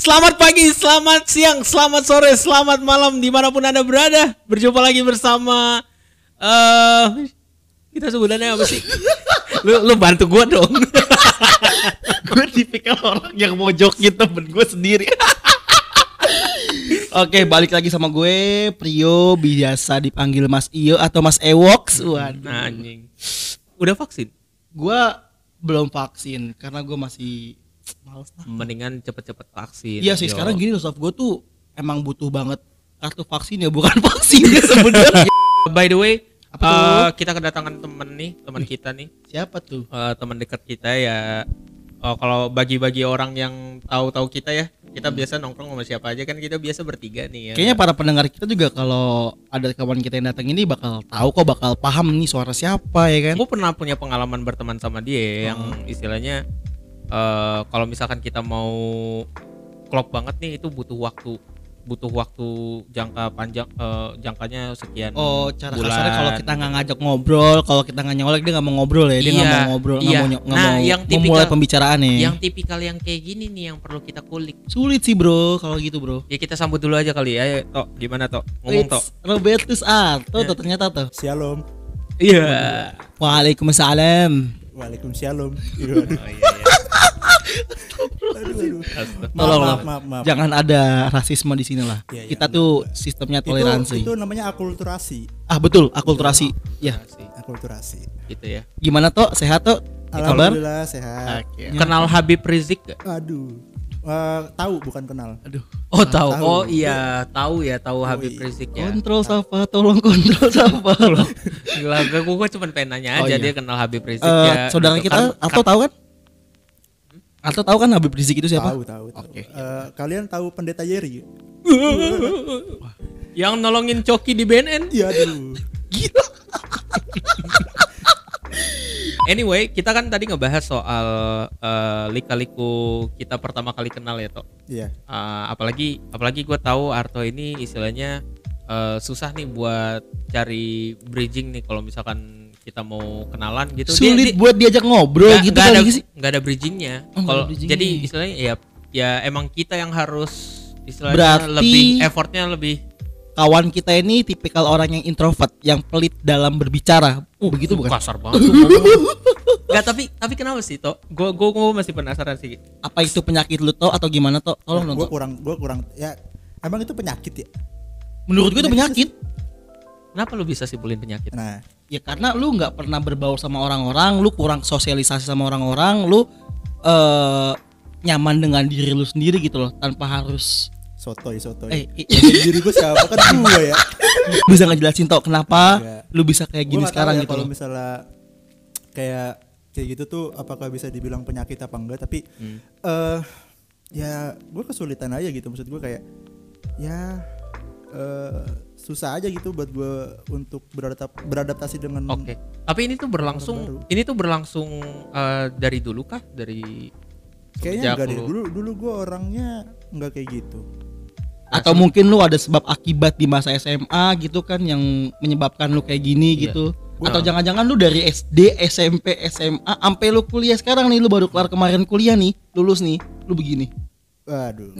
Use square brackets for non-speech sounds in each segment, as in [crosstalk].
Selamat pagi, selamat siang, selamat sore, selamat malam di mana pun anda berada. Berjumpa lagi bersama eh kita sebutannya apa sih? [laughs] lu, lu bantu gua dong. [laughs] gue tipikal orang yang mau jokin temen gue sendiri. [laughs] Oke, balik lagi sama gue, Prio, biasa dipanggil Mas Iyo atau Mas Ewoks. Waduh. Anjing. Udah vaksin? Gue belum vaksin karena gue masih males lah. Mendingan cepet-cepet vaksin. Iya sih, Yo. sekarang gini loh, Sof, gue tuh emang butuh banget kartu vaksin ya, bukan [laughs] vaksinnya sebenarnya. [laughs] By the way, Apa tuh? eh, kita kedatangan temen nih, teman kita nih. Siapa tuh? eh, teman dekat kita ya oh, kalau bagi-bagi orang yang tahu-tahu kita ya kita biasa nongkrong sama siapa aja kan kita biasa bertiga nih ya Kayaknya para pendengar kita juga kalau ada kawan kita yang datang ini bakal tahu kok bakal paham nih suara siapa ya kan? gue pernah punya pengalaman berteman sama dia yang istilahnya eh, kalau misalkan kita mau klop banget nih itu butuh waktu butuh waktu jangka panjang eh, jangkanya sekian Oh, cara bulan. kasarnya kalau kita nggak ngajak ngobrol, kalau kita nggak nyolek dia nggak mau ngobrol ya, dia nggak Iya, mau ngobrol, nggak iya. mau nggak Nah, mau yang memulai tipikal- pembicaraan nih. yang tipikal yang kayak gini nih yang perlu kita kulik Sulit sih bro, kalau gitu bro. ya kita sambut dulu aja kali ya Ayo, tok gimana tok ngomong tok Robertus Arto tuh ternyata tuh. Shalom. iya Waalaikumsalam. Waalaikumsalam. Aduh, [laughs] Oh, iya, iya. Aduh, aduh. Astaga. Tolong maaf, maaf, maaf. Jangan ada rasisme di sini lah. Iya, iya, kita tuh sistemnya Itu, toleransi. itu namanya akulturasi. Ah betul, akulturasi. Ya, Akulturasi. gitu ya gimana tuh? Sehat tuh? Kabar? Alhamdulillah sehat. Oke. kenal Habib Rizik gak? Aduh. Eh, tahu bukan kenal. Aduh. Oh tahu. tahu. Oh iya tahu ya tahu Habib iya. Rizik ya. Kontrol Safa, tolong kontrol [laughs] Safa. Gila, gue gue cuma pengen nanya Oh, aja iya. dia kenal Habib Rizik Eh, ya. saudara Gitu kita kan- atau tahu kan? Atau tahu kan Habib Rizik itu siapa? Tahu, tahu, tahu. Oke. Eh, kalian tahu pendeta Yeri? [laughs] yang nolongin Coki di BNN. Iya, aduh. [laughs] Gila. Anyway, kita kan tadi ngebahas soal eh, lika-liku kita pertama kali kenal ya, Tok. Iya. Eh, apalagi apalagi gue tahu Arto ini istilahnya eh, susah nih buat cari bridging nih kalau misalkan kita mau kenalan gitu. Dia- Sulit dia- buat diajak ngobrol nggak- gitu nggak ada sih. nggak ada bridgingnya Oh, kalau ada bridgingnya. jadi istilahnya ya ya emang kita yang harus istilahnya Berarti- lebih effortnya lebih Kawan kita ini tipikal orang yang introvert, yang pelit dalam berbicara. Uh, Begitu bukan? kasar banget. [laughs] Nggak tapi tapi kenapa sih toh gue gue masih penasaran sih Apa itu penyakit lu toh atau gimana toh? Tolong dong. Gue kurang, gue kurang. Ya, emang itu penyakit ya. Menurut gue itu penyakit. Kenapa lu bisa simpulin penyakit Nah, Ya karena lu nggak pernah berbaur sama orang-orang, lu kurang sosialisasi sama orang-orang, lu eh nyaman dengan diri lu sendiri gitu loh, tanpa harus sotoy, sotoy. eh i- diri gue siapa kan gue ya. [laughs] bisa ngejelasin toh kenapa Enggak. lu bisa kayak Gua gini tahu sekarang ya gitu kalau loh. misalnya kayak kayak gitu tuh apakah bisa dibilang penyakit apa enggak tapi Hmm. eh ya gue kesulitan aja gitu maksud gue kayak ya eh susah aja gitu buat gue untuk beradap beradaptasi dengan oke tapi ini tuh berlangsung baru. ini tuh berlangsung eh, dari dulu kah dari kayaknya enggak deh lu- dulu dulu gue orangnya enggak kayak gitu Atau mungkin lu ada sebab akibat di masa SMA gitu kan yang menyebabkan lu kayak gini Iya. gitu. Atau jangan-jangan lu dari SD, SMP, SMA sampai lu kuliah sekarang nih lu baru kelar kemarin kuliah nih, lulus nih, lu begini. Waduh,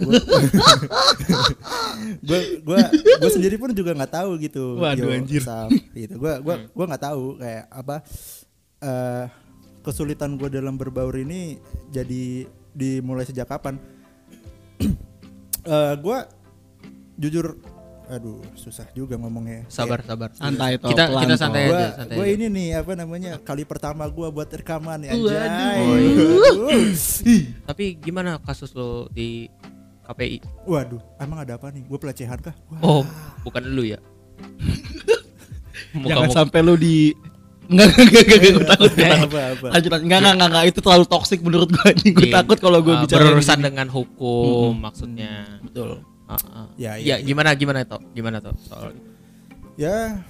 gue gue gue sendiri pun juga nggak tahu gitu. Waduh, Yo, anjir. Sam, gitu. Gue gue gue nggak tahu kayak apa eh kesulitan gue dalam berbaur ini jadi dimulai sejak kapan? [clears throat] eh gue jujur, aduh susah juga ngomongnya. sabar sabar Santai toh, kita kita santai Gue aja santai gue aja. ini nih apa namanya kali pertama gue buat rekaman ya. Anjay. Tapi gimana kasus lo di KPI Waduh, emang ada apa nih? Gue pelecehan kah? Wah. oh bukan lu ya Jangan sampai lu di Enggak, enggak, enggak, enggak, gue takut, gue takut. Lanjut, lanjut. Enggak, enggak, enggak, enggak, itu terlalu toksik menurut gue anjing. Gue Iya. takut kalau gue Uh, bicara berurusan dengan hukum maksudnya Betul. Uh, uh. Ya, ya, ya, gimana gimana toh gimana toh soal Ya,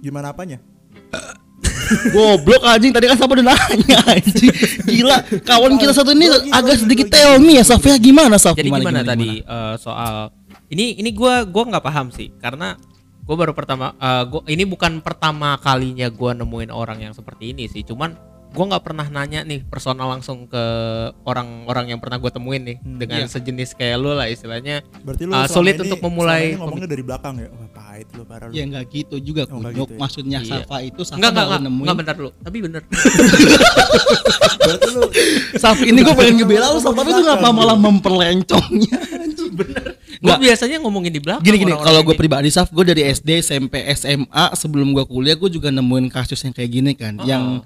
gimana apanya? [laughs] Goblok anjing. Tadi kan sama udah nanya anjing. Gila, kawan kita satu ini agak sedikit me ya Saf ya. Gimana Saf? jadi gimana, tadi eh, soal ini ini gua gua nggak paham sih karena gue baru pertama eh, gua ini bukan pertama kalinya gua nemuin orang yang seperti ini sih. Cuman gua nggak pernah nanya nih personal langsung ke orang-orang yang pernah gue temuin nih dengan iya. sejenis kayak lu lah istilahnya Berarti lu Ah, selama sulit ini- untuk memulai ngomongnya dari belakang ya. Wah, pahit lu parah lu. Ya nggak gitu juga Oh, nggak kunyuk. gitu ya. Maksudnya Iya. Safa itu Safa baru enggak, nemuin. enggak bentar dulu tapi bener Berarti lu Safa ini gue pengen ngebela lu Safa itu ngapa malah memperlencongnya? [laughs] Bener. gue biasanya ngomongin di belakang Gini gini, kalau gue ini. pribadi Saf, gue dari SD, SMP, SMA sebelum gue kuliah gue juga nemuin kasus yang kayak gini kan. Yang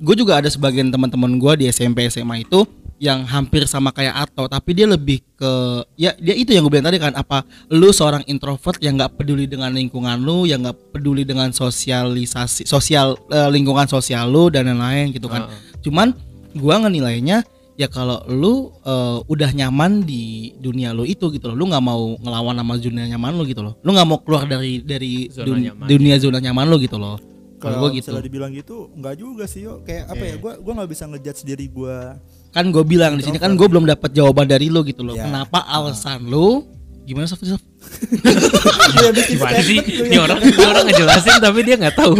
gue juga ada sebagian teman-teman gue di SMP, SMA itu yang hampir sama kayak Ato, tapi dia lebih ke ya dia itu yang gue bilang tadi kan apa lu seorang introvert yang nggak peduli dengan lingkungan lu, yang nggak peduli dengan sosialisasi sosial eh, lingkungan sosial lu dan lain-lain gitu kan. Cuman gua ngenilainya ya kalau lu eh, udah nyaman di dunia lu itu gitu loh lu nggak mau ngelawan sama dunia nyaman lu gitu loh lu nggak mau keluar dari dari Zona dun- nyaman. dunia zona nyaman lu gitu loh kalau kalau gua gitu. misalnya dibilang gitu nggak juga sih yo. Kayak apa ya gua gua nggak bisa ngejudge diri gua kan gue bilang di sini kan gue belum dapat jawaban dari lu gitu loh. Ya. kenapa alasan gimana Saf? Saf? Iya, gimana sih? statement lu ini ya. orang ini orang ngejelasin tapi dia nggak tahu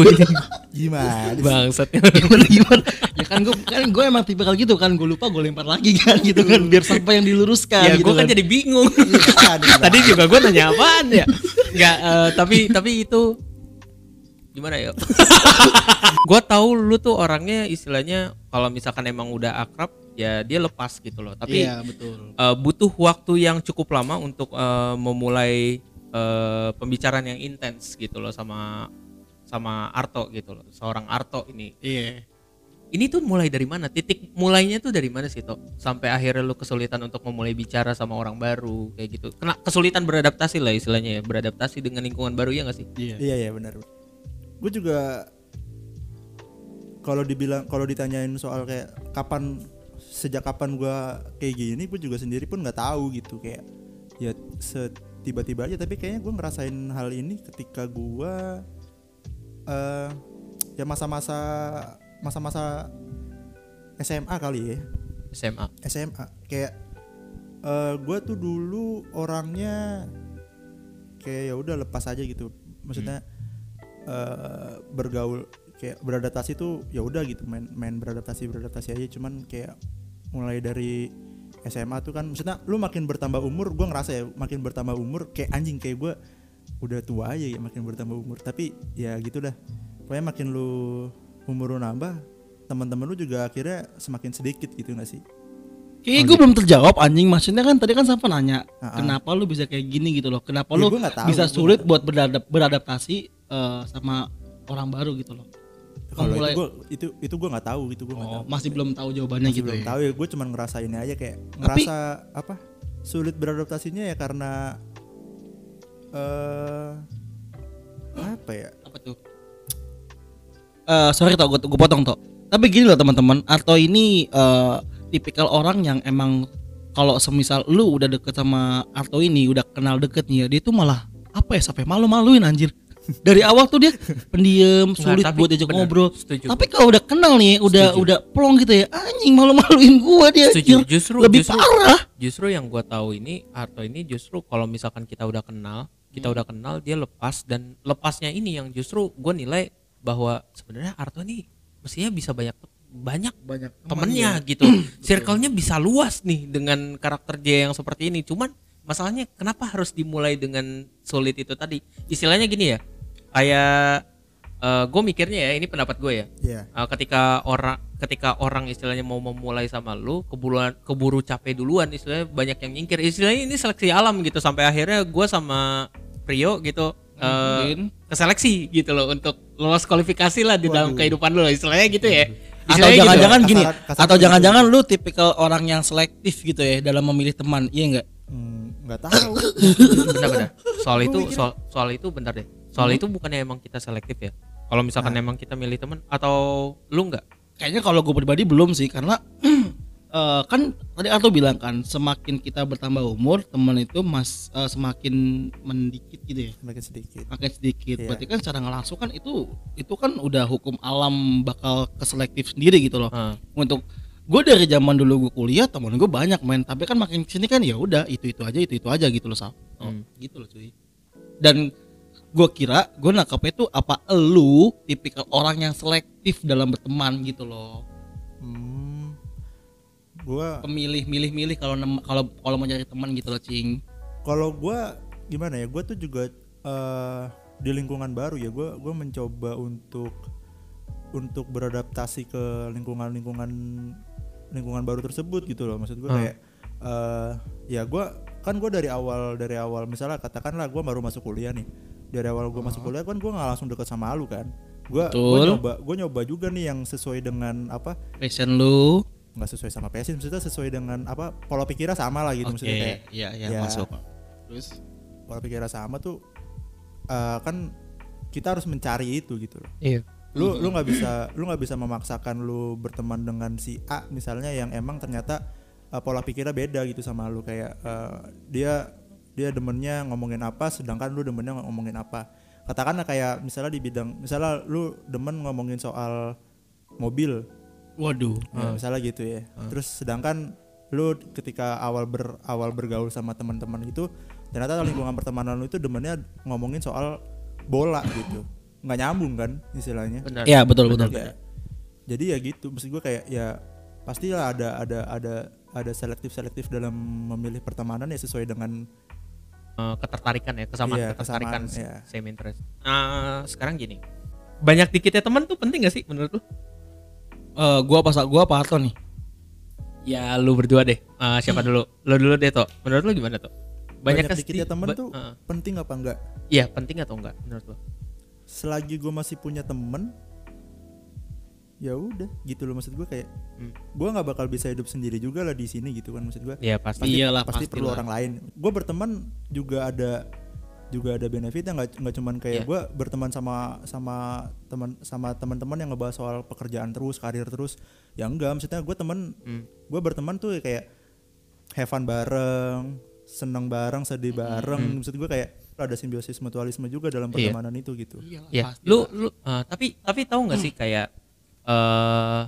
gimana? Sih? bangsat. Gimana gimana? Ya kan gue kan gue emang tipikal gitu kan gue lupa gue lempar lagi kan gitu kan biar sampai yang diluruskan ya gitu gue kan jadi bingung. Iya, tadi juga. gue nanya apaan ya? Nggak eh, tapi tapi itu gimana ya? [laughs] Gue tahu lu tuh orangnya istilahnya kalau misalkan emang udah akrab ya dia lepas gitu loh. Tapi iya betul. eh, butuh waktu yang cukup lama untuk eh, memulai eh, pembicaraan yang intens gitu loh sama sama Arto gitu loh seorang Arto ini. Iya. Ini tuh mulai dari mana? Titik mulainya tuh dari mana sih toh sampai akhirnya lu kesulitan untuk memulai bicara sama orang baru kayak gitu. Kena kesulitan beradaptasi lah istilahnya ya beradaptasi dengan lingkungan baru ya gak sih? Iya. Iya iya benar. Gue juga kalau dibilang kalau ditanyain soal kayak kapan sejak kapan gua kayak gini, gue juga sendiri pun nggak tahu gitu. Kayak ya tiba-tiba aja tapi kayaknya gue ngerasain hal ini ketika gua eh ya masa-masa masa-masa SMA kali ya. SMA SMA kayak eh gue tuh dulu orangnya kayak ya udah lepas aja gitu. Maksudnya eh bergaul kayak beradaptasi tuh ya udah gitu main main beradaptasi beradaptasi aja. Cuman kayak mulai dari SMA tuh kan maksudnya lu makin bertambah umur gue ngerasa ya makin bertambah umur kayak anjing kayak gue udah tua aja ya makin bertambah umur. Tapi ya gitu dah pokoknya makin lu umur lu nambah teman-teman lu juga akhirnya semakin sedikit gitu gak sih? Kayaknya gue belum terjawab anjing. Maksudnya kan tadi kan Safa nanya Ah-ah. kenapa lu bisa kayak gini gitu loh? Kenapa Ya, lu bisa sulit buat beradap- beradaptasi eh, sama orang baru gitu loh. Kalau Memulai- itu gua itu itu gue nggak tahu gitu gue oh, tahu. masih belum tahu jawabannya Masih gitu belum ya? tahu ya gue cuman ngerasainnya aja kayak Tapi- ngerasa apa sulit beradaptasinya ya karena eh apa ya? Apa tuh? Eh sorry tau gue gue potong toh tapi gini loh teman-teman. Arto ini eh, tipikal orang yang emang kalau semisal lu udah deket sama Arto ini udah kenal deket nih ya dia tuh malah apa ya sampai malu-maluin anjir dari awal tuh dia pendiam sulit tapi buat diajak ngobrol. Setuju. tapi kalau udah kenal nih udah Setuju. udah plong gitu ya anjing malu-maluin gua dia Setuju. Justru- lebih justru- parah. justru yang gua tahu ini atau ini justru kalau misalkan kita udah kenal kita udah kenal dia lepas dan lepasnya ini yang justru gue nilai bahwa sebenarnya Arto ini mestinya bisa banyak banyak banyak temennya gitu. [clears throat] Circle-nya bisa luas nih dengan karakter dia yang seperti ini. Cuman masalahnya kenapa harus dimulai dengan sulit itu tadi? Istilahnya gini ya kayak gue mikirnya ya ini pendapat gue ya. Ya Uh, ketika orang ketika orang istilahnya mau memulai sama lu keburuan keburu capek duluan istilahnya banyak yang nyingkir. Istilahnya ini seleksi alam gitu sampai akhirnya gua sama Prio gitu uh, Mungkin. keseleksi gitu loh untuk lolos kualifikasi lah di dalam kehidupan lu istilahnya gitu ya. Atau Istilahnya gitu. jangan-jangan gini atau jangan-jangan lu tipikal orang yang selektif gitu ya dalam memilih teman iya enggak hmm, nggak tahu. Benar-benar soal itu soal, soal itu bentar deh soal itu bukannya emang kita selektif ya? Kalau misalkan emang kita milih teman atau lu nggak? Kayaknya kalau gue pribadi belum sih karena [clears throat] eh, kan tadi Arto bilang kan semakin kita bertambah umur teman itu mas eh, semakin mendikit gitu ya? Semakin sedikit. Makin sedikit. Iya. berarti kan secara nggak langsung kan itu itu kan udah hukum alam bakal keselektif sendiri gitu loh. Ah. untuk gue dari zaman dulu gue kuliah teman gue banyak main tapi kan makin ke sini kan ya udah itu itu aja itu itu aja gitu loh sal. Oh, Hmm. gitu loh cuy. Dan gue kira gue nangkapnya tuh apa elu tipikal orang yang selektif dalam berteman gitu loh Hmm, gua Pemilih, milih, milih kalau kalau kalau mau cari teman gitu loh, cing. kalau gua gimana ya gua tuh juga eh, di lingkungan baru ya gua gua mencoba untuk untuk beradaptasi ke lingkungan lingkungan lingkungan baru tersebut gitu loh maksud gua Hmm. kayak eh, ya gua kan gua dari awal dari awal misalnya katakanlah gua baru masuk kuliah nih dari awal gua masuk kuliah kan gua nggak langsung deket sama lu kan gua gua Betul. nyoba gua nyoba juga nih yang sesuai dengan apa Passion lu. nggak sesuai sama passion maksudnya sesuai dengan apa pola pikirnya sama lah gitu maksudnya kayak iya iya ya, masuk. Terus pola pikirnya sama tuh eh, kan kita harus mencari itu gitu loh Iya. lu lu nggak bisa lu nggak bisa memaksakan lu berteman dengan si A misalnya yang emang ternyata eh, pola pikirnya beda gitu sama lu kayak eh, dia dia demennya ngomongin apa sedangkan lu demennya ngomongin apa katakanlah kayak misalnya di bidang misalnya lu demen ngomongin soal mobil waduh. Ya, misalnya gitu ya. Terus sedangkan lu ketika awal ber awal bergaul sama teman-teman itu ternyata lingkungan pertemanan lu itu demennya ngomongin soal bola gitu. nggak nyambung kan istilahnya. Benar. Iya, betul betul. Ya. Jadi ya gitu, maksud gue kayak ya pastilah ada ada ada ada selektif selektif dalam memilih pertemanan ya sesuai dengan Eh, ketertarikan ya kesamaan Iya, ketertarikan kesamaan, iya. same interest. Nah, sekarang gini. Banyak dikitnya teman tuh penting gak sih menurut lu? Eh, gua pas gua apa Arto nih? Ya lu berdua deh. Eh, siapa dulu? Lu dulu deh toh. Menurut lu gimana toh? banyak, kesti- dikitnya temen ba- tuh eh, penting apa enggak? Iya penting atau enggak menurut lu? Selagi gue masih punya temen, ya udah gitu loh maksud gue kayak Hmm. gue nggak bakal bisa hidup sendiri juga lah di sini gitu kan maksud gue. Iya pasti. pasti Iyalah, pasti perlu orang lain gue berteman juga ada juga ada benefitnya nggak nggak cuman kayak Iya. gue berteman sama sama teman sama teman-teman yang ngebahas soal pekerjaan terus karir terus ya enggak maksudnya gue temen Hmm. gue berteman tuh kayak have fun bareng seneng bareng sedih bareng maksud gue kayak ada simbiosis mutualisme juga dalam Hmm. Iya. pertemanan itu gitu Ya, lu lu eh, tapi tapi tahu nggak sih kayak eh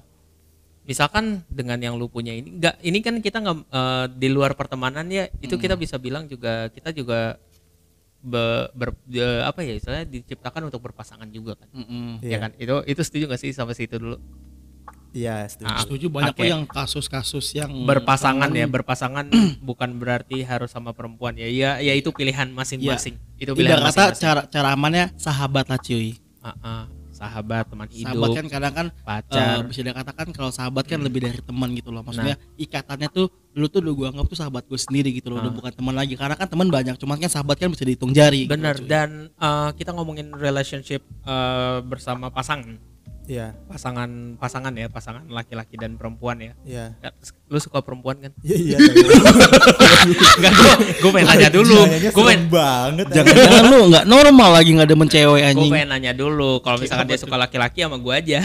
misalkan dengan yang lu punya ini enggak ini kan kita nggak eh, di luar pertemanan ya itu kita bisa bilang juga kita juga be- ber, de- apa ya istilahnya diciptakan untuk berpasangan juga kan. Mm-mm. ya Iya. kan? Itu itu setuju nggak sih sampai situ dulu? Iya setuju. Ah, Setuju banyak kok yang kasus-kasus yang berpasangan ya berpasangan [clears throat] bukan berarti harus sama perempuan ya. Ya ya itu pilihan masing-masing. Itu pilihan kata masing-masing. cara cara amannya sahabat lah cuy. Ah, ah. Sahabat teman hidup Sahabat kan kadang kan pacar eh, bisa dikatakan kalau sahabat kan lebih dari teman gitu loh. Maksudnya ikatannya tuh lu tuh udah gua anggap tuh sahabat gue sendiri gitu loh, udah bukan teman lagi. Karena kan teman banyak, cuman kan sahabat kan bisa dihitung jari. gitu, Benar cuy. dan eh, kita ngomongin relationship eh, bersama pasangan, iya pasangan pasangan ya, pasangan laki-laki dan perempuan ya. iya Lu suka perempuan kan? iya iya Enggak gua gua pengen nanya dulu. Gua pengen banget Jangan-jangan lu nggak normal lagi nggak demen cewek gua anjing. pengen nanya dulu kalau misalkan dia suka laki-laki sama gua aja.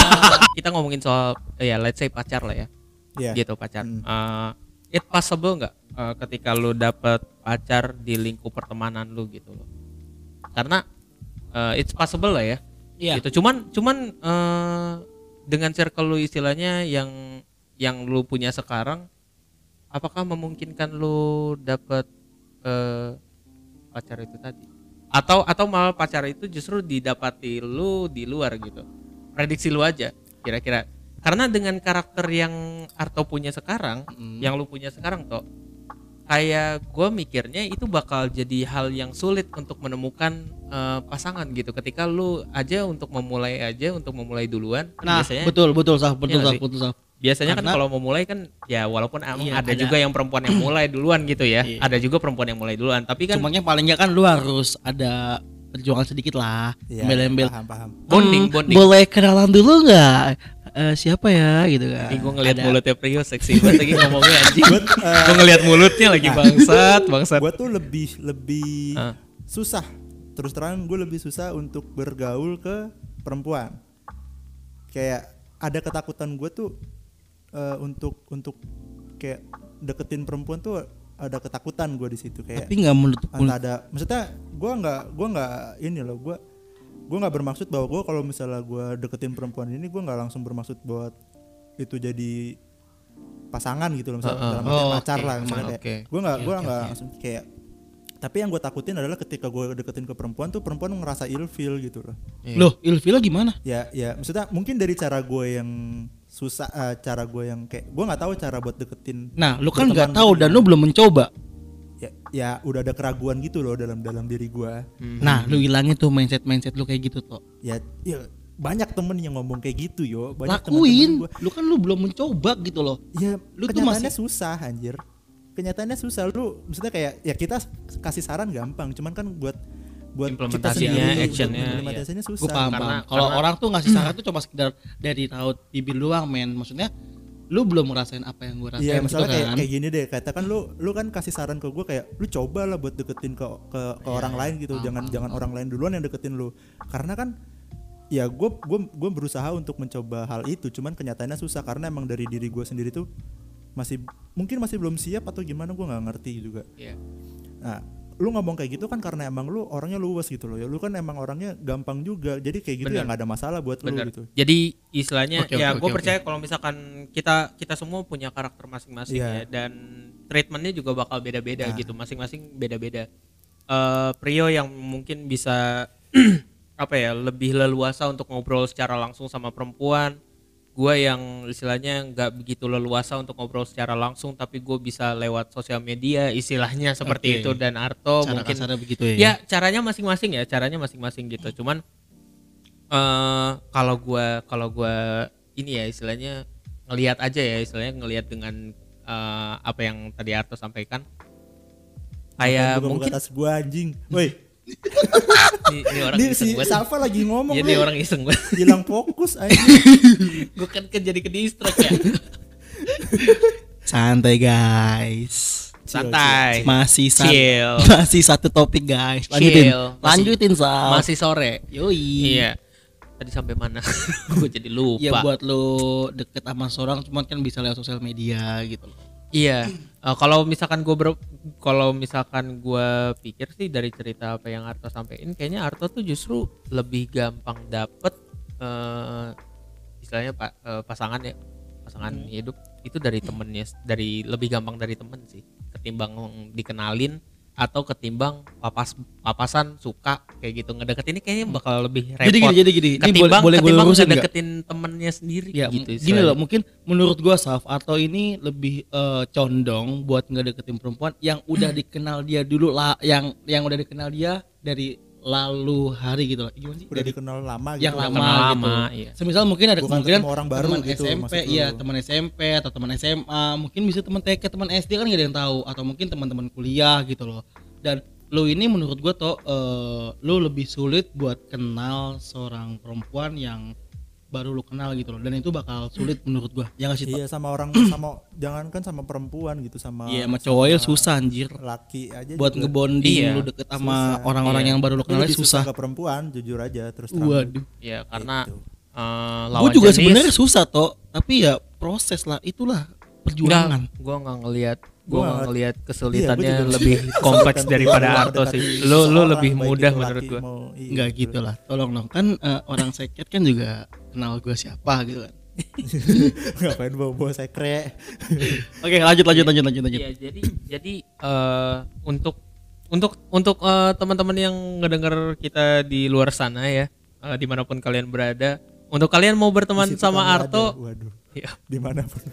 [laughs] kita ngomongin soal ya let's say pacar lah ya. iya Gitu pacar. Hmm. Eh, it possible nggak eh, ketika lu dapet pacar di lingkup pertemanan lu gitu loh. Karena eh, it's possible lah ya. Iya. gitu. Cuman cuman eh, dengan circle lu istilahnya yang yang lu punya sekarang apakah memungkinkan lu dapat eh, pacar itu tadi? Atau atau malah pacar itu justru didapati lu di luar gitu? Prediksi lu aja kira-kira. Karena dengan karakter yang Arto punya sekarang yang lu punya sekarang toh kayak gue mikirnya itu bakal jadi hal yang sulit untuk menemukan eh, pasangan gitu ketika lu aja untuk memulai aja untuk memulai duluan kan Nah, biasanya betul betul sah, betul Iya sah, betul sah. biasanya kan Karena- kalau mau mulai kan ya walaupun emang Iya, ada, ada- juga yang perempuan yang mulai duluan gitu ya Iya. ada juga perempuan yang mulai duluan tapi kan Cumanya paling nggak kan lu harus ada perjuangan sedikit lah, iya embel-embel. paham paham bonding Hmm, bonding Boleh kenalan dulu nggak? Eh, siapa ya? Gitu kan? Ini gue ngeliat Ada- mulutnya Prio seksi banget lagi ngomongnya anjing. Buat, eh, Gue ngeliat mulutnya lagi bangsat bangsat. Gue tuh lebih lebih Ah. susah. Terus terang gue lebih susah untuk bergaul ke perempuan. Kayak ada ketakutan gue tuh eh, untuk untuk kayak deketin perempuan tuh ada ketakutan gue di situ kayak Tapi nggak menutup ada maksudnya gue nggak gue nggak ini loh gue gue nggak bermaksud bahwa gue kalau misalnya gue deketin perempuan ini gue nggak langsung bermaksud buat itu jadi pasangan gitu loh misalnya Ah, ah. dalam artian Oh, pacar oke. lah misalnya kayak oke. gue nggak Oke, gue nggak oke. langsung kayak tapi yang gue takutin adalah ketika gue deketin ke perempuan tuh perempuan ngerasa ilfeel gitu loh Iya. Loh, ilfil gimana? ya ya maksudnya mungkin dari cara gue yang susah eh, cara gue yang kayak gue nggak tahu cara buat deketin Nah, lu kan nggak tahu gitu dan gimana. lu belum mencoba. Ya, udah ada keraguan gitu loh dalam dalam diri gue Hmm. Nah, lu hilangin tuh mindset mindset lu kayak gitu toh. ya ya banyak temen yang ngomong kayak gitu yo banyak Lakuin. gua. Lu kan lu belum mencoba gitu loh. ya Lu tuh masih- susah anjir kenyataannya susah lu maksudnya kayak ya kita kasih saran gampang cuman kan buat buat kita Implementasinya, sendiri, actionnya, buat implementasinya Gue susah paham, Karena- paham. Kalau orang tuh ngasih saran tuh cuma sekedar dari tahu bibir doang, men. Maksudnya lu belum ngerasain apa yang gue rasain Iya gitu masalah kayak kan. kayak gini deh katakan lu lu kan kasih saran ke gue kayak lu coba lah buat deketin ke ke, ke orang lain gitu jangan jangan orang lain duluan yang deketin lu karena kan ya gue gue gue berusaha untuk mencoba hal itu cuman kenyataannya susah karena emang dari diri gue sendiri tuh masih mungkin masih belum siap atau gimana gue nggak ngerti juga Iya. nah lu ngomong kayak gitu kan karena emang lu orangnya luwes gitu loh ya lu kan emang orangnya gampang juga jadi kayak gitu ya Bener. nggak ada masalah buat Bener. lu gitu Jadi istilahnya Oke, ya oke, gue oke, percaya kalau misalkan kita kita semua punya karakter masing-masing Iya. ya dan treatmentnya juga bakal beda-beda Nah. gitu masing-masing beda-beda. Eh prio yang mungkin bisa [clears throat] apa ya lebih leluasa untuk ngobrol secara langsung sama perempuan. Gue yang istilahnya nggak begitu leluasa untuk ngobrol secara langsung tapi gue bisa lewat sosial media istilahnya [laughs] seperti itu. Dan Arto Cara mungkin begitu ya. ya? Caranya masing-masing ya caranya masing-masing gitu. Cuman eh kalau gua kalau gua ini ya istilahnya ngelihat aja ya istilahnya ngelihat dengan eh, apa yang tadi Arto sampaikan. Kayak mungkin atas gue anjing. Woi ini, ini orang ini iseng si Safa lagi ngomong jadi lu. orang iseng banget hilang fokus [laughs] anjing gue kan kan jadi ke distract ya Santai guys. santai Masih sa- Chill. [laughs] masih satu topik guys. Lanjutin. Chill. Lanjutin Sal. masih sore Yoi. iya tadi sampai mana [laughs] gue jadi lupa Ya buat lu deket sama seorang cuman kan bisa lewat sosial media gitu loh. Iya, eh, kalau misalkan gue ber, kalau misalkan gue pikir sih dari cerita apa yang Arto sampaikan, kayaknya Arto tuh justru lebih gampang dapet eh, istilahnya pak eh, pasangan ya, pasangan hidup itu dari temennya, dari lebih gampang dari temen sih, ketimbang dikenalin atau ketimbang papas papasan suka kayak gitu ngedeketin ini kayaknya bakal lebih repot. Jadi gini, jadi gini. Ini boleh Ketimbang, boleh gue ketimbang nggak? ngedeketin temennya sendiri Ya, gitu. gini loh, mungkin menurut gua Saf atau ini lebih eh, condong buat ngedeketin perempuan yang udah [clears throat] dikenal dia dulu lah, yang yang udah dikenal dia dari lalu hari gitu loh. Gimana sih? udah dikenal lama gitu yang lama, kenal gitu. lama, iya. Semisal mungkin ada Bukan kemungkinan orang baru teman gitu, SMP, lu. iya teman SMP atau teman SMA, mungkin bisa teman TK, teman SD kan gak ada yang tahu atau mungkin teman-teman kuliah gitu loh. Dan lo ini menurut gua tuh eh, lo lebih sulit buat kenal seorang perempuan yang baru lo kenal gitu loh. Dan itu bakal sulit menurut gua. Ya nggak sih iya sama orang [clears throat] sama jangan kan sama perempuan gitu sama iya sama cowok ya susah anjir. laki aja buat juga. ngebonding Iya, lu deket sama orang-orang Iya. yang baru lo Lu kenal susah. ke perempuan jujur aja terus terang. Waduh. Ya karena Gitu. gue lawan juga jenis- sebenarnya susah toh tapi ya proses lah itulah perjuangan. Enggak, gua nggak ngelihat Gua nggak nggak- ngelihat Iya, kesulitannya gua juga lebih kompleks daripada Arto sih. Lu lu seseorang, lebih mudah menurut gua. mau- iya, Enggak gitu lah. Tolong dong. Kan eh, orang seket kan juga kenal gue siapa gitu kan. [laughs] Ngapain bawa bawa sekre [laughs] oke lanjut lanjut lanjut lanjut lanjut. Iya, jadi jadi eh, untuk untuk untuk eh, teman-teman yang ngedenger kita di luar sana ya, eh, di mana pun kalian berada, untuk kalian mau berteman Di situ sama Arto, ada. waduh ya di mana pun [laughs]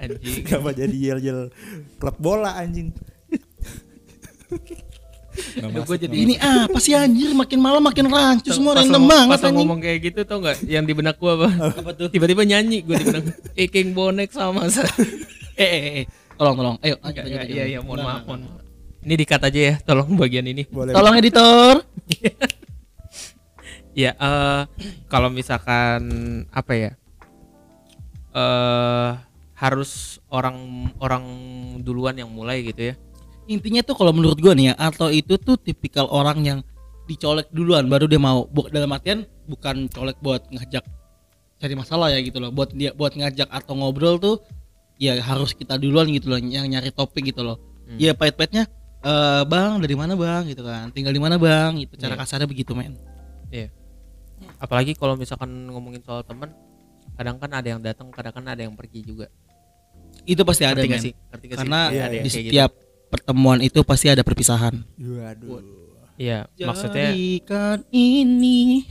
anjing. Kenapa jadi yel yel klub bola anjing Aduh, masuk, gua jadi ini apa sih anjir makin malam makin rancu semua Pas random banget Pas anjing ngomong kayak gitu tau nggak? Yang di benak gua apa? apa tuh Tiba-tiba nyanyi gua di benak. [laughs] Iking bonek sama saya. [laughs] eh eh eh tolong tolong ayo lanjut, Iya, lanjut, iya, mohon Nggak, maaf, nggak, mohon maaf. Ini dikat aja ya, tolong bagian ini. boleh tolong editor Ya, eh kalau misalkan apa ya? Eh harus orang orang duluan yang mulai gitu ya. intinya tuh kalau menurut gua nih ya atau itu tuh tipikal orang yang dicolek duluan baru dia mau dalam artian bukan colek buat ngajak cari masalah ya gitu loh buat dia buat ngajak atau ngobrol tuh ya harus kita duluan gitu loh yang nyari topik gitu loh Hmm. ya pahit-pahitnya eh bang dari mana bang gitu kan tinggal di mana bang gitu cara Iya. kasarnya begitu men Iya. Apalagi kalau misalkan ngomongin soal teman, kadang kan ada yang datang, kadang kan ada yang pergi juga. itu pasti ada Ngerti sih? Ngerti gak sih? karena Iya, ada di kayak gitu. setiap pertemuan itu pasti ada perpisahan. Waduh. Iya, maksudnya Jadikan ini.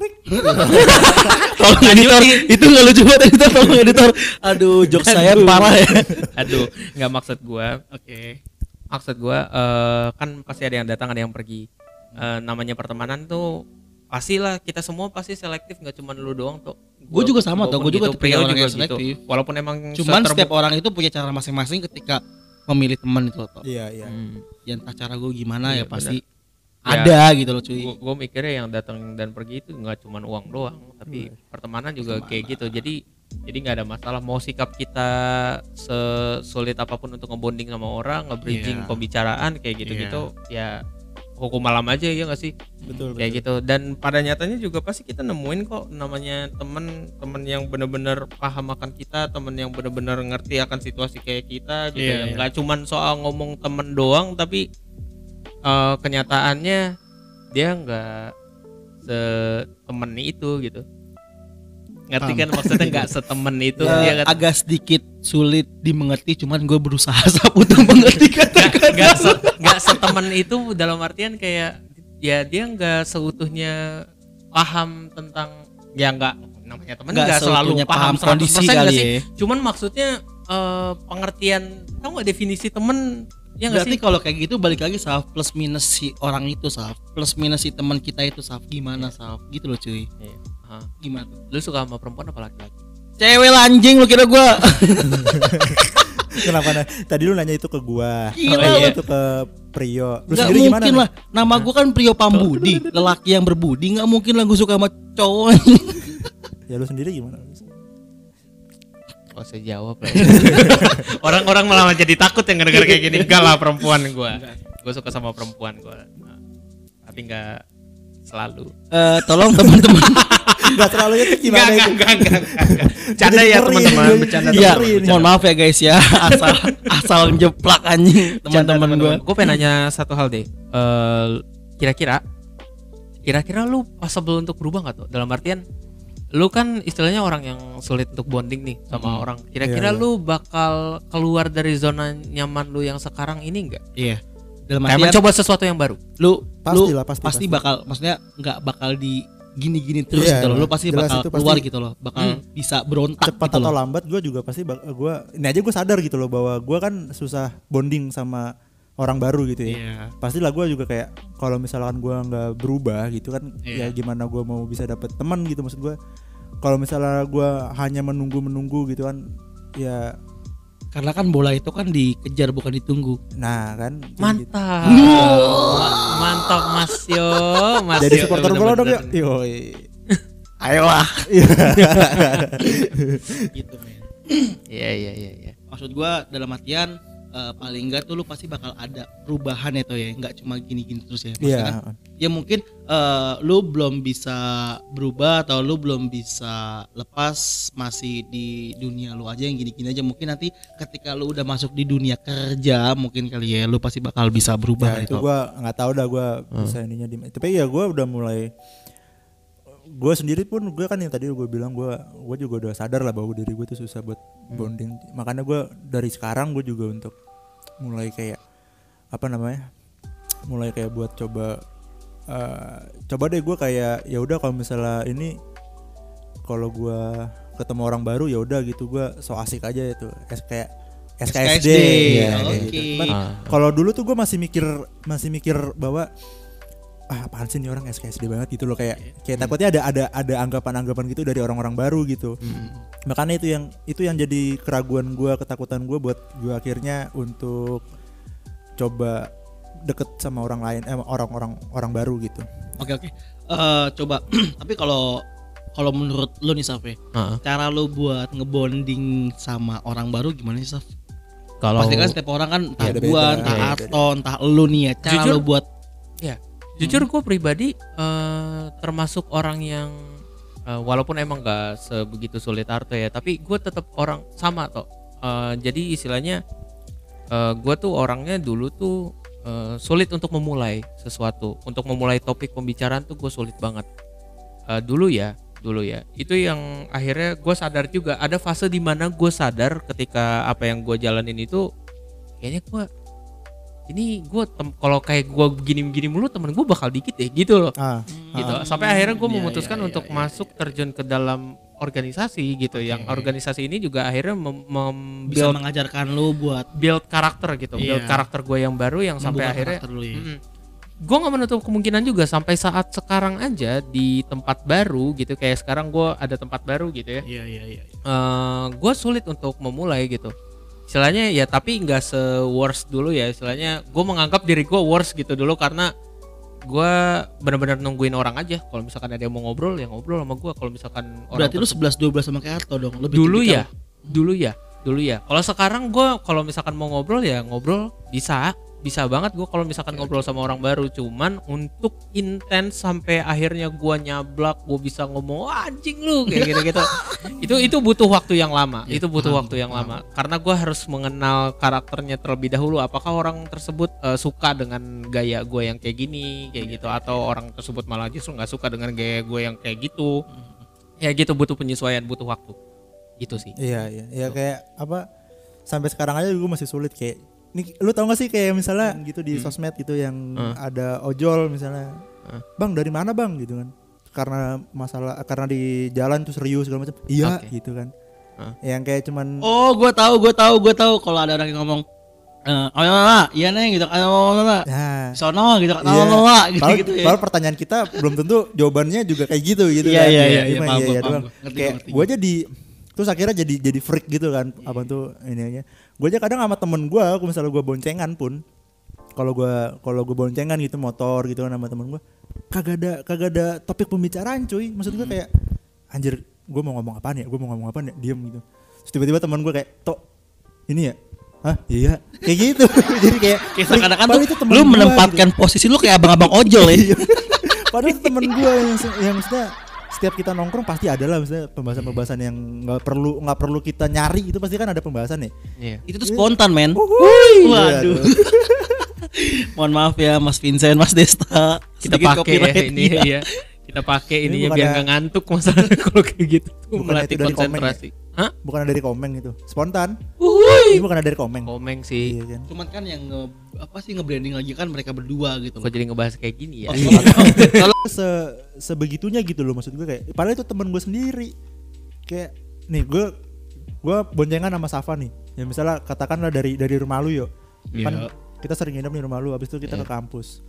[laughs] tolong editor, itu nggak lucu banget editor, tolong editor. Aduh, jok saya parah ya. aduh, nggak maksud gua. Oke. Maksud gua eh, kan pasti ada yang datang, ada yang pergi. Eh, namanya pertemanan tuh pastilah kita semua pasti selektif nggak cuma lu doang tuh. Gua juga sama, tuh. Gua juga gitu, orang juga yang selektif. gitu. Walaupun emang Cuman setiap orang itu punya cara masing-masing ketika memilih teman itu toh. Iya, iya. Hmm. Ya entah cara gue gimana Iya, ya pasti Ya. ada gitu loh cuy. Gua, gua mikirnya yang datang dan pergi itu nggak cuma uang doang, tapi pertemanan juga kayak gitu. Jadi jadi nggak ada masalah mau sikap kita sesulit apa pun untuk ngebonding sama orang, nge-bridging Iya. pembicaraan kayak gitu-gitu, ya hukum malam aja ya nggak sih? Betul, Kayak betul. gitu. Dan pada nyatanya juga pasti kita nemuin kok namanya temen temen yang bener-bener paham akan kita, temen yang bener-bener ngerti akan situasi kayak kita gitu. Iya, ya. iya. Nggak cuman soal ngomong temen doang, tapi eh, kenyataannya dia nggak setemen itu gitu. Ngerti Paham. kan maksudnya [laughs] nggak setemen itu Ya, dia kan agak sedikit sulit dimengerti cuman gue berusaha [laughs] sap untuk mengerti kata-kata nggak se- nggak setemen itu dalam artian kayak ya dia nggak seutuhnya paham tentang ya nggak namanya temen Nggak selalu paham, paham kondisi 100% nggak kali sih ya. cuman maksudnya eh, pengertian tau nggak definisi temen ya nggak Berarti sih kalau kayak gitu balik lagi Saf plus minus si orang itu Saf plus minus si teman kita itu Saf gimana Saf gitu loh cuy Iya. Ah. gimana tuh? lu suka sama perempuan apa laki-laki cewek anjing lu kira gua [laughs] Kenapa nah? Tadi lu nanya itu ke gua. Gila, Oh, iya. lu. itu ke Prio. Lu nggak sendiri gimana? mungkin nih? lah nama gua kan Prio Pambudi lelaki yang berbudi nggak mungkin lah gua suka sama cowok [laughs] Ya lu sendiri gimana? Oh saya jawab lah. [laughs] Orang-orang malah jadi takut yang denger kayak gini. Enggak lah perempuan gua. Gua suka sama perempuan gua. Nah, tapi enggak selalu. Eh, tolong teman-teman Enggak terlalu itu Enggak, gimana enggak, itu? enggak, enggak, enggak. Canda ya teman-teman, bercanda Iya, mohon maaf ya guys ya asal asal jeplak anjing teman-teman gua Gue pengen nanya satu hal deh. Eh, kira-kira kira-kira lu possible untuk berubah nggak tuh? Dalam artian lu kan istilahnya orang yang sulit untuk bonding nih sama Hmm. orang. Kira-kira Iya, iya. lu bakal keluar dari zona nyaman lu yang sekarang ini enggak? iya dalam Kayak artian mencoba sesuatu yang baru. lu Pasti lu lah, pasti, pasti pasti. bakal maksudnya nggak bakal di gini-gini terus Iya, gitu loh lu pasti jelas bakal pasti. keluar gitu loh bakal Hmm. bisa berontak cepat gitu atau loh lambat gue juga pasti gua ini aja gue sadar gitu loh bahwa gue kan susah bonding sama orang baru gitu ya Iya. pastilah gue juga kayak kalau misalkan gue nggak berubah gitu kan Iya. ya gimana gue mau bisa dapet teman gitu maksud gue kalau misalnya gue hanya menunggu menunggu gitu kan ya karena kan bola itu kan dikejar bukan ditunggu. Nah kan gitu. Mantap. Mantap Mas. Yo, Mas. Jadi Yo, supporter bola dong ya bener-bener. yoi. [laughs] Ayolah. Gitu men. Iya iya iya iya. maksud gua dalam artian eh, paling enggak tuh lu pasti bakal ada perubahan ya tuh ya. Nggak cuma gini-gini terus ya. Maksudnya kan, iya ya mungkin eh, lu belum bisa berubah atau lu belum bisa lepas masih di dunia lu aja yang gini-gini aja. Mungkin nanti ketika lu udah masuk di dunia kerja mungkin kali ya lu pasti bakal bisa berubah Ya, itu itu. gue nggak tahu dah gue bisa ininya di tapi ya gue udah mulai gue sendiri pun gue kan yang tadi gue bilang gue gue juga udah sadar lah bahwa diri gue tuh susah buat bonding makanya gue dari sekarang gue juga untuk mulai kayak apa namanya mulai kayak buat coba eh, coba deh gue kayak ya udah kalau misalnya ini kalau gue ketemu orang baru ya udah gitu gue so asik aja itu es kayak SKSD, SKSD, ya, oke. gitu. Ah. kalau dulu tuh gue masih mikir masih mikir bahwa ah apaan sih nih orang SKSD banget? Gitu loh kayak kayak takutnya ada ada ada anggapan-anggapan gitu dari orang-orang baru gitu. Makanya itu yang itu yang jadi keraguan gue ketakutan gue buat gue akhirnya untuk coba deket sama orang lain eh orang-orang orang baru gitu. Oke oke. Eh, coba. [clears throat] Tapi kalau kalau menurut lu nih Saf ya, Heeh. cara lu buat ngebonding sama orang baru gimana sih Saf? Kalau Pasti kan setiap orang kan entah Iya, gua, beda-beda. entah Iya, Ato, entah lu nih ya, cara Jujur, lu buat ya jujur gue pribadi eh, termasuk orang yang eh, walaupun emang gak sebegitu sulit Arto ya, tapi gue tetap orang sama toh. Eh, jadi istilahnya gue tuh orangnya dulu tuh eh, sulit untuk memulai sesuatu, untuk memulai topik pembicaraan tuh gue sulit banget. Eh, dulu ya, dulu ya. Itu yang akhirnya gue sadar juga ada fase di mana gue sadar ketika apa yang gue jalanin itu kayaknya gue ini gue kalau kayak gue begini-begini mulu temen gue bakal dikit deh gitu loh. Ah, gitu. ah. sampai akhirnya gue Iya, memutuskan iya, untuk iya, masuk terjun ke dalam organisasi gitu. Yang organisasi ini juga akhirnya mem, mem- bisa build, mengajarkan lu buat build karakter gitu. Build Iya. karakter gue yang baru yang sampai membuka akhirnya karakter lu ya. gue nggak menutup kemungkinan juga sampai saat sekarang aja di tempat baru gitu. Kayak sekarang gue ada tempat baru gitu ya. Iya iya iya. gue sulit untuk memulai gitu istilahnya ya tapi nggak se worst dulu ya istilahnya gue menganggap diri gue worst gitu dulu karena gue benar-benar nungguin orang aja kalau misalkan ada yang mau ngobrol ya ngobrol sama gue kalau misalkan orang Berarti lu 11 12 sama kayak Arto dong. Lebih dulu tipikal. ya dulu ya dulu ya kalau sekarang gue kalau misalkan mau ngobrol ya ngobrol bisa bisa banget gue kalau misalkan ngobrol sama orang baru. Cuman untuk intens sampai akhirnya gue nyablak gue bisa ngomong "Wah, anjing lu kayak gitu gitu [laughs] itu itu butuh waktu yang lama. Ya, itu butuh paham, waktu yang paham. lama karena gue harus mengenal karakternya terlebih dahulu. Apakah orang tersebut eh, suka dengan gaya gue yang kayak gini kayak gitu? Atau orang tersebut malah justru nggak suka dengan gaya gue yang kayak gitu? Ya gitu butuh penyesuaian butuh waktu. Gitu sih. Iya iya. Ya kayak apa sampai sekarang aja gue masih sulit kayak nih lu tau gak sih kayak misalnya gitu di sosmed gitu yang Hmm. ada ojol misalnya Hmm. bang dari mana bang gitu kan karena masalah karena di jalan tuh serius segala macam iya Oke. gitu kan Hmm. yang kayak cuman Oh, gue tahu, gue tahu, gue tahu kalau ada orang yang ngomong eh oh mana? Iya neng gitu kan oh mana? nah Sono gitu kan. Iya. Oh, mana? gitu Padahal, gitu ya. padahal pertanyaan kita belum tentu jawabannya juga kayak gitu gitu Iya, kan. iya, iya, iya, paham iya, gua, iya paham Kayak jadi terus akhirnya jadi jadi freak gitu kan. Apa tuh ini aja. Gue aja kadang sama temen gue, aku misalnya gue boncengan pun kalau gue kalau gue boncengan gitu motor gitu kan sama temen gue kagak ada kagak ada topik pembicaraan cuy. Maksud gue kayak anjir gue mau ngomong apaan ya? Gue mau ngomong apaan ya? Diem gitu. Terus tiba-tiba temen gue kayak tok ini ya? Hah? Iya. Kayak gitu. [laughs] Jadi kayak Kayak seakan-akan padahal tuh itu temen lu gua gitu. menempatkan posisi lu kayak abang-abang ojol ya. [laughs] Padahal itu temen gue yang, yang maksudnya setiap kita nongkrong pasti ada lah misalnya pembahasan-pembahasan yang nggak perlu nggak perlu kita nyari itu pasti kan ada pembahasan ya. Iya. Itu tuh spontan, men. Iya, Waduh. [laughs] Mohon maaf ya Mas Vincent, Mas Desta. kita pakai ya [laughs] ini kita. ya kita pakai Ini ininya bukan biar ada- nggak ngantuk masalahnya [laughs] kalau kayak gitu Bukan melatih komeng konsentrasi hah Bukan dari komeng itu, spontan. Wuih. Ini bukan dari komeng. komeng sih Iya kan. Cuman kan yang nge, apa sih nge-branding lagi kan mereka berdua gitu kok jadi ngebahas kayak gini ya [laughs] Kalau se sebegitunya gitu loh maksud gue kayak padahal itu temen gue sendiri. Kayak nih gue gue boncengan sama Safa nih. Ya misalnya katakanlah dari dari rumah lu yo. Kan Iya. kita sering nginep di rumah lu habis itu kita ke kampus.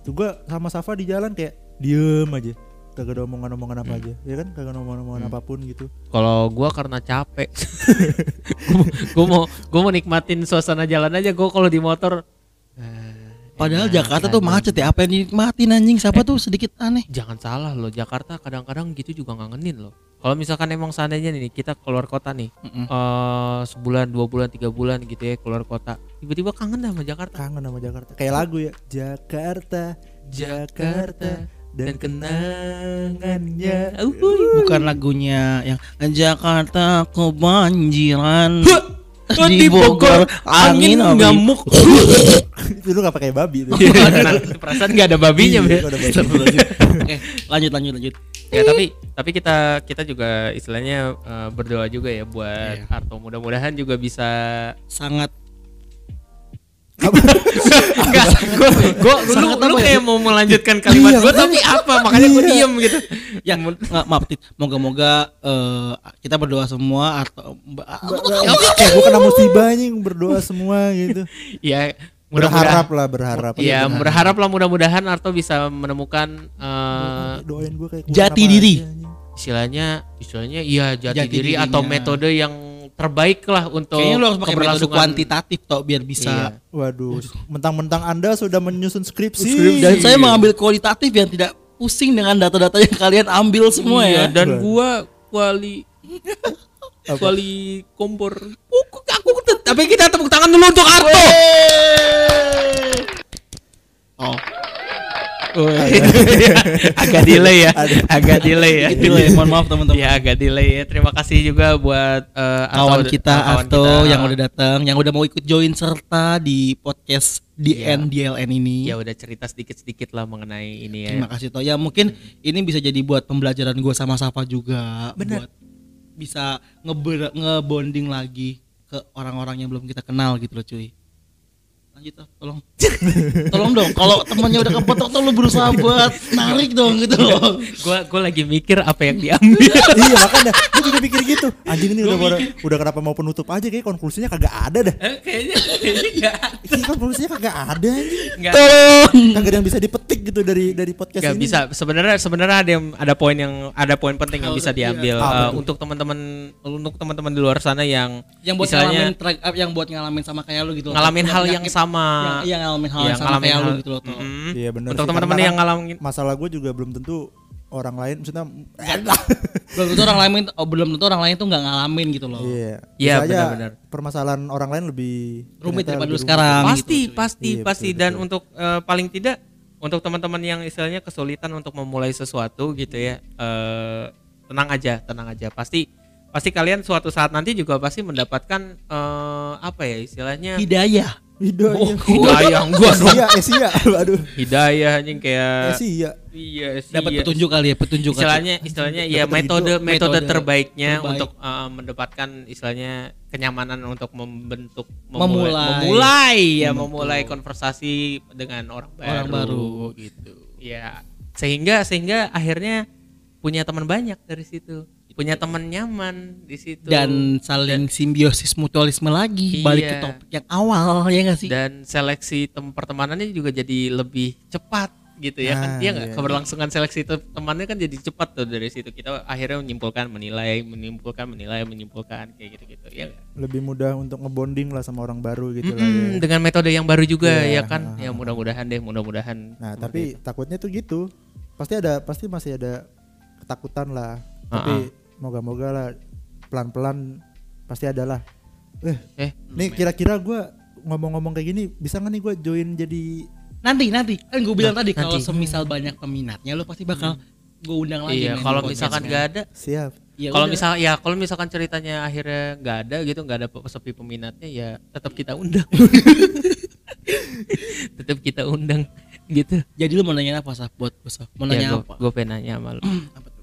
Tuh gue sama Safa di jalan kayak diem aja. Kagak ada omongan-omongan apa aja. Ya kan kagak ada omongan-omongan apa pun gitu. kalau gua karena capek [laughs] gua mau gua mau nikmatin suasana jalan aja gua kalau di motor eh, Padahal enak Jakarta tuh macet ya. Apa yang dinikmatin anjing? Siapa tuh sedikit aneh. jangan salah loh Jakarta kadang-kadang gitu juga ngangenin loh kalau misalkan emang seandainya nih kita keluar kota nih Mm-mm. eh sebulan dua bulan tiga bulan gitu ya keluar kota tiba-tiba kangen dah sama Jakarta Kangen sama Jakarta. Kayak lagu ya. Jakarta, Jakarta dan kenangannya. Uhuy. Bukan lagunya yang Jakarta kebanjiran. di Bogor angin ngamuk [laughs] itu lu gak pakai babi tuh. perasaan nggak ada babinya Iya, Be. nggak ada babi. Oke, [laughs] lanjut lanjut lanjut. ya tapi tapi kita kita juga istilahnya eh, berdoa juga ya buat Iya. Arto mudah-mudahan juga bisa Sangat Enggak, gua, gua, lu, Sangat lu ya? kayak mau melanjutkan kalimat Iya, gua tapi apa makanya gua diem gitu ya nggak maaf Tit. moga-moga eh, kita berdoa semua atau Kayak gue kena musibah nih berdoa semua gitu. ya Berharap mudah-mudahan lah, berharap. ya berharap lah mudah-mudahan Arto bisa menemukan doain gue kayak Jati diri. istilahnya istilahnya iya jati, Jati diri atau metode yang terbaik lah untuk kayaknya lu harus pakai metode kuantitatif toh biar bisa. Iya. Waduh, mentang-mentang Anda sudah menyusun skripsi. Skripsi. dan saya mengambil kualitatif yang tidak pusing dengan data-data yang kalian ambil semua Iya, ya dan gua kuali kuali kompor. Aku, aku tapi kita tepuk tangan dulu untuk Arto. Oh [laughs] agak delay ya agak delay ya itu ya mohon maaf teman-teman ya agak delay ya terima kasih juga buat Arto kawan udah- kita kawan Arto kita. yang udah datang yang udah mau ikut join serta di podcast Iya. DN DLN ini ya udah cerita sedikit-sedikit lah mengenai ini ya Terima kasih toh. Ya mungkin ini bisa jadi buat pembelajaran gue sama Safa juga. Bener. Buat bisa ngebonding lagi ke orang-orang yang belum kita kenal gitu loh cuy. Lanjut ah, tolong. [laughs] Tolong dong kalau temannya udah kepotok tolong berusaha buat narik dong gitu. Loh Gua gua lagi mikir apa yang diambil. [laughs] iya makanya gue juga pikir gitu. Anjing ini udah udah, udah kenapa mau penutup aja? Kayak konklusinya kagak ada dah. Eh, kayaknya kayaknya enggak. Konklusinya kagak ada anjing? Enggak. kagak ada yang bisa dipetik gitu dari dari podcast Gak ini. bisa. Sebenarnya sebenarnya ada yang ada poin yang ada poin penting yang bisa diambil. Iya. eh, Apa tuh? untuk teman-teman untuk teman-teman di luar sana yang yang buat istilahnya ngalamin track up yang buat ngalamin sama kayak lu gitu ngalamin hal yang yang sama yang, yang ngalamin hal Yang yang sama ngalamin kayak lu gitu loh Tol. Mm-mm. Iya, bener untuk teman-teman yang kan ngalamin masalah gue juga belum tentu orang lain maksudnya belum tentu orang lain oh, belum tentu orang lain tuh nggak ngalamin gitu loh iya Iya, benar-benar. permasalahan orang lain lebih Rumit daripada lebih lu sekarang. pasti gitu, pasti Iya, pasti betul, dan betul. untuk eh, paling tidak untuk teman-teman yang istilahnya kesulitan untuk memulai sesuatu gitu ya eh, tenang aja tenang aja pasti pasti kalian suatu saat nanti juga pasti mendapatkan eh, apa ya istilahnya hidayah Hidayah. [laughs] hidayah gua dong Esia, Esia, [laughs] aduh. hidayah anjing kayak Esia. iya sih dapat iya. petunjuk kali ya petunjuk kali. istilahnya istilahnya ya Dapat metode metode Metode terbaiknya terbaik. untuk eh, mendapatkan istilahnya kenyamanan untuk membentuk memulai Memulai. memulai ya memulai konversasi dengan orang baru, Orang baru. gitu ya sehingga sehingga akhirnya punya teman banyak dari situ punya teman nyaman di situ. Dan saling simbiosis mutualisme lagi balik ke Iya. topik yang awal ya nggak sih? Dan seleksi tem pertemanannya juga jadi lebih cepat gitu ya kan? Ah, dia nggak? iya, keberlangsungan seleksi te- temannya kan jadi cepat tuh dari situ. Kita akhirnya menyimpulkan menilai menyimpulkan menilai menyimpulkan kayak gitu gitu ya? Lebih mudah untuk ngebonding lah sama orang baru gitu lah Mm-mm, ya. dengan metode yang baru juga Iya, ya kan? Ya mudah-mudahan deh mudah-mudahan Nah, tapi takutnya tuh gitu. Pasti ada pasti masih ada ketakutan lah. Tapi moga-moga lah pelan-pelan pasti ada lah. Eh, eh. nih kira-kira gua ngomong-ngomong kayak gini bisa nggak nih gua join jadi nanti nanti. Kan gue bilang Nah, tadi kalau semisal banyak peminatnya lo pasti bakal gue undang lagi iya kalau misalkan men. nggak ada siap? Ya kalau misal ya kalau misalkan ceritanya akhirnya nggak ada gitu nggak ada sepi peminatnya ya tetap kita undang. [laughs] Tetap kita undang gitu. Jadi lu mau nanya apa sah buat besok mau nanya ya, apa? gue pengen nanya sama lu. [clears throat] Apa tuh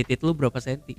titit lu berapa senti?